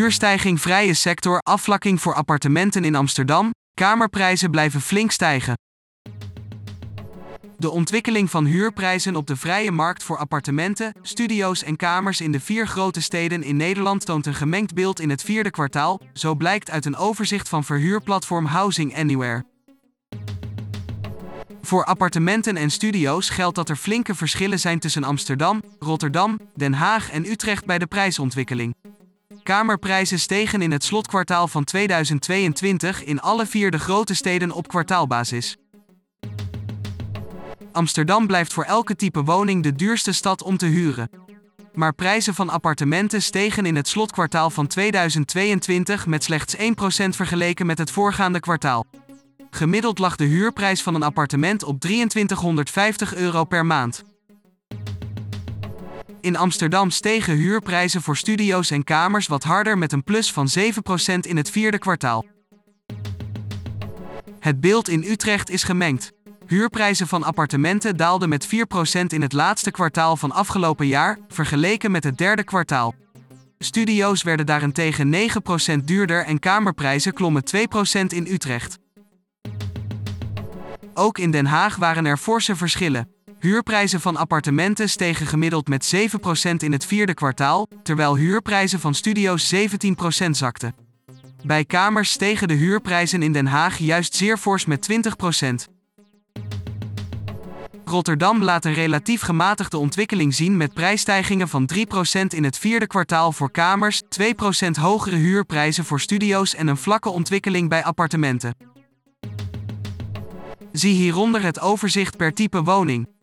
Huurstijging vrije sector, afvlakking voor appartementen in Amsterdam, kamerprijzen blijven flink stijgen. De ontwikkeling van huurprijzen op de vrije markt voor appartementen, studio's en kamers in de vier grote steden in Nederland toont een gemengd beeld in het vierde kwartaal, zo blijkt uit een overzicht van verhuurplatform Housing Anywhere. Voor appartementen en studio's geldt dat er flinke verschillen zijn tussen Amsterdam, Rotterdam, Den Haag en Utrecht bij de prijsontwikkeling. Kamerprijzen stegen in het slotkwartaal van 2022 in alle vier de grote steden op kwartaalbasis. Amsterdam blijft voor elke type woning de duurste stad om te huren. Maar prijzen van appartementen stegen in het slotkwartaal van 2022 met slechts 1% vergeleken met het voorgaande kwartaal. Gemiddeld lag de huurprijs van een appartement op 2350 euro per maand. In Amsterdam stegen huurprijzen voor studio's en kamers wat harder met een plus van 7% in het vierde kwartaal. Het beeld in Utrecht is gemengd. Huurprijzen van appartementen daalden met 4% in het laatste kwartaal van afgelopen jaar, vergeleken met het derde kwartaal. Studio's werden daarentegen 9% duurder en kamerprijzen klommen 2% in Utrecht. Ook in Den Haag waren er forse verschillen. Huurprijzen van appartementen stegen gemiddeld met 7% in het vierde kwartaal, terwijl huurprijzen van studio's 17% zakten. Bij kamers stegen de huurprijzen in Den Haag juist zeer fors met 20%. Rotterdam laat een relatief gematigde ontwikkeling zien met prijsstijgingen van 3% in het vierde kwartaal voor kamers, 2% hogere huurprijzen voor studio's en een vlakke ontwikkeling bij appartementen. Zie hieronder het overzicht per type woning.